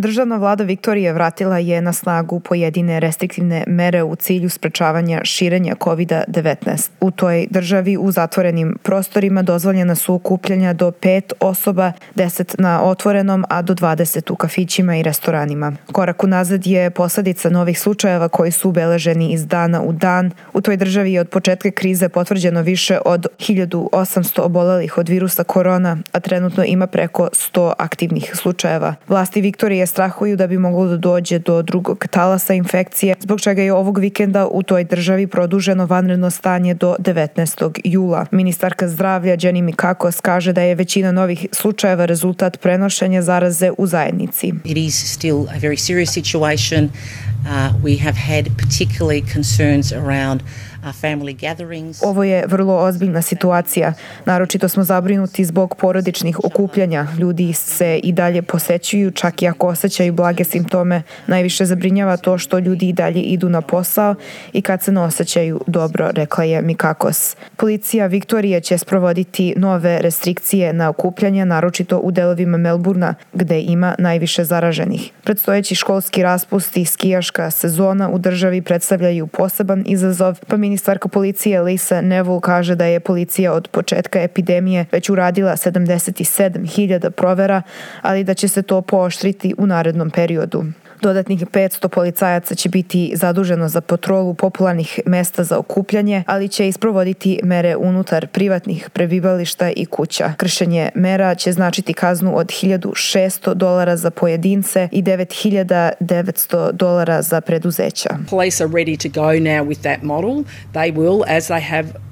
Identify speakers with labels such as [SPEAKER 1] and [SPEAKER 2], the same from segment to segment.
[SPEAKER 1] Državna vlada Viktorije vratila je na snagu pojedine restriktivne mere u cilju sprečavanja širenja COVID-19. U toj državi u zatvorenim prostorima dozvoljena su okupljanja do pet osoba, 10 na otvorenom, a do 20 u kafićima i restoranima. Korak unazad je posledica novih slučajeva koji su ubeleženi iz dana u dan. U toj državi je od početka krize potvrđeno više od 1800 obolelih od virusa korona, a trenutno ima preko 100 aktivnih slučajeva. Vlasti Viktorije strahuju da bi moglo da dođe do drugog talasa infekcije, zbog čega je ovog vikenda u toj državi produženo vanredno stanje do 19. jula. Ministarka zdravlja Jenny Mikakos kaže da je većina novih slučajeva rezultat prenošenja zaraze u zajednici.
[SPEAKER 2] It is still a very serious situation. Uh, we have had particularly concerns around
[SPEAKER 1] Ovo je vrlo ozbiljna situacija. Naročito smo zabrinuti zbog porodičnih okupljanja. Ljudi se i dalje posećuju, čak i ako osjećaju blage simptome. Najviše zabrinjava to što ljudi i dalje idu na posao i kad se ne osjećaju dobro, rekla je Mikakos. Policija Viktorije će sprovoditi nove restrikcije na okupljanja, naročito u delovima Melburna, gde ima najviše zaraženih. Predstojeći školski raspust i skijaška sezona u državi predstavljaju poseban izazov, pa mi Ministarka policije Lisa Neville kaže da je policija od početka epidemije već uradila 77.000 provera, ali da će se to pooštriti u narednom periodu. Dodatnih 500 policajaca će biti zaduženo za patrolu popularnih mesta za okupljanje, ali će isprovoditi mere unutar privatnih prebivališta i kuća. Kršenje mera će značiti kaznu od 1600 dolara za pojedince i 9900 dolara za preduzeća.
[SPEAKER 3] Police are ready to go now with that model. They will, as they have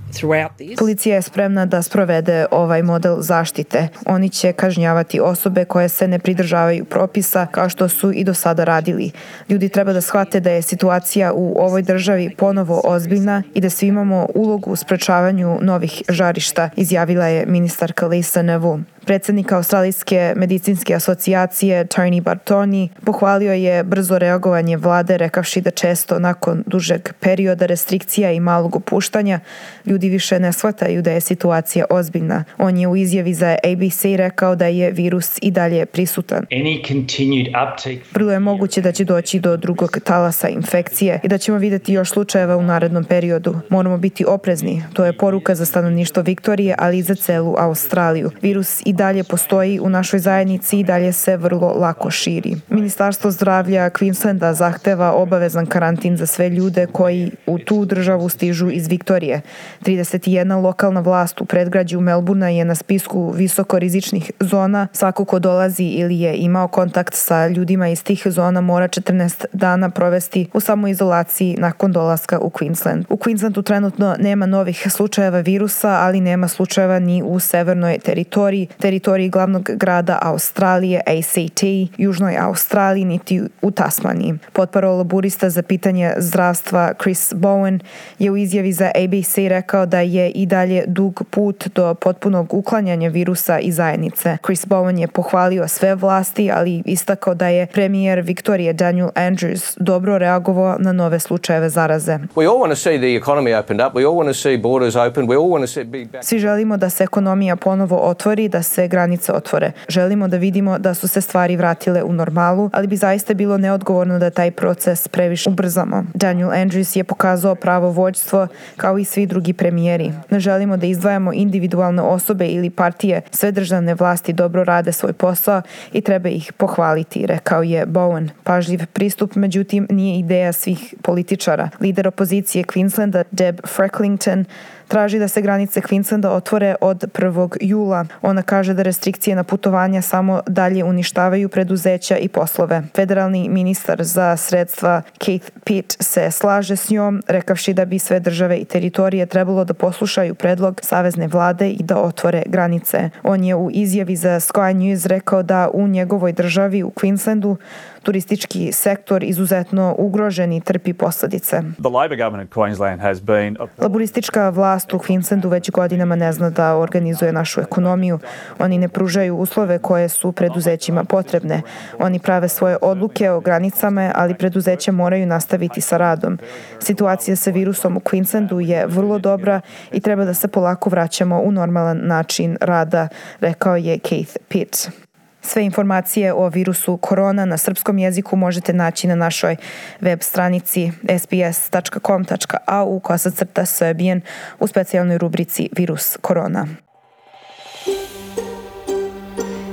[SPEAKER 1] Policija je spremna da sprovede ovaj model zaštite. Oni će kažnjavati osobe koje se ne pridržavaju propisa kao što su i do sada radili. Ljudi treba da shvate da je situacija u ovoj državi ponovo ozbiljna i da svi imamo ulogu u sprečavanju novih žarišta, izjavila je ministarka Lisa Nevu. Predsednik Australijske medicinske asocijacije Tony Bartoni pohvalio je brzo reagovanje vlade rekavši da često nakon dužeg perioda restrikcija i malog opuštanja ljudi više ne shvataju da je situacija ozbiljna. On je u izjavi za ABC rekao da je virus i dalje prisutan. Vrlo je moguće da će doći do drugog talasa infekcije i da ćemo videti još slučajeva u narednom periodu. Moramo biti oprezni. To je poruka za stanovništvo Viktorije, ali i za celu Australiju. Virus i dalje postoji u našoj zajednici i dalje se vrlo lako širi. Ministarstvo zdravlja Queenslanda zahteva obavezan karantin za sve ljude koji u tu državu stižu iz Viktorije. 31 lokalna vlast u predgrađu Melburna je na spisku visokorizičnih zona. Svako ko dolazi ili je imao kontakt sa ljudima iz tih zona mora 14 dana provesti u samoizolaciji nakon dolaska u Queensland. U Queenslandu trenutno nema novih slučajeva virusa, ali nema slučajeva ni u severnoj teritoriji, teritoriji glavnog grada Australije, ACT, Južnoj Australiji, niti u Tasmaniji. Potparo laburista za pitanje zdravstva Chris Bowen je u izjavi za ABC rekao da je i dalje dug put do potpunog uklanjanja virusa i zajednice. Chris Bowen je pohvalio sve vlasti, ali istakao da je premijer Viktorije Daniel Andrews dobro reagovao na nove slučajeve zaraze. Svi želimo da se ekonomija ponovo otvori, da se se granice otvore. Želimo da vidimo da su se stvari vratile u normalu, ali bi zaista bilo neodgovorno da taj proces previše ubrzamo. Daniel Andrews je pokazao pravo vođstvo kao i svi drugi premijeri. Ne želimo da izdvajamo individualne osobe ili partije. Sve državne vlasti dobro rade svoj posao i treba ih pohvaliti, rekao je Bowen. Pažljiv pristup, međutim, nije ideja svih političara. Lider opozicije Queenslanda, Deb Frecklington, traži da se granice Queenslanda otvore od 1. jula. Ona kaže da restrikcije na putovanja samo dalje uništavaju preduzeća i poslove. Federalni ministar za sredstva Keith Pitt se slaže s njom, rekavši da bi sve države i teritorije trebalo da poslušaju predlog savezne vlade i da otvore granice. On je u izjavi za Sky News rekao da u njegovoj državi u Queenslandu turistički sektor izuzetno ugrožen i trpi posledice. Laboristička vlast u Queenslandu već godinama ne zna da organizuje našu ekonomiju. Oni ne pružaju uslove koje su preduzećima potrebne. Oni prave svoje odluke o granicama, ali preduzeća moraju nastaviti sa radom. Situacija sa virusom u Queenslandu je vrlo dobra i treba da se polako vraćamo u normalan način rada, rekao je Keith Pitt. Sve informacije o virusu korona na srpskom jeziku možete naći na našoj web stranici sbs.com.au koja se crta Serbian u specijalnoj rubrici Virus korona.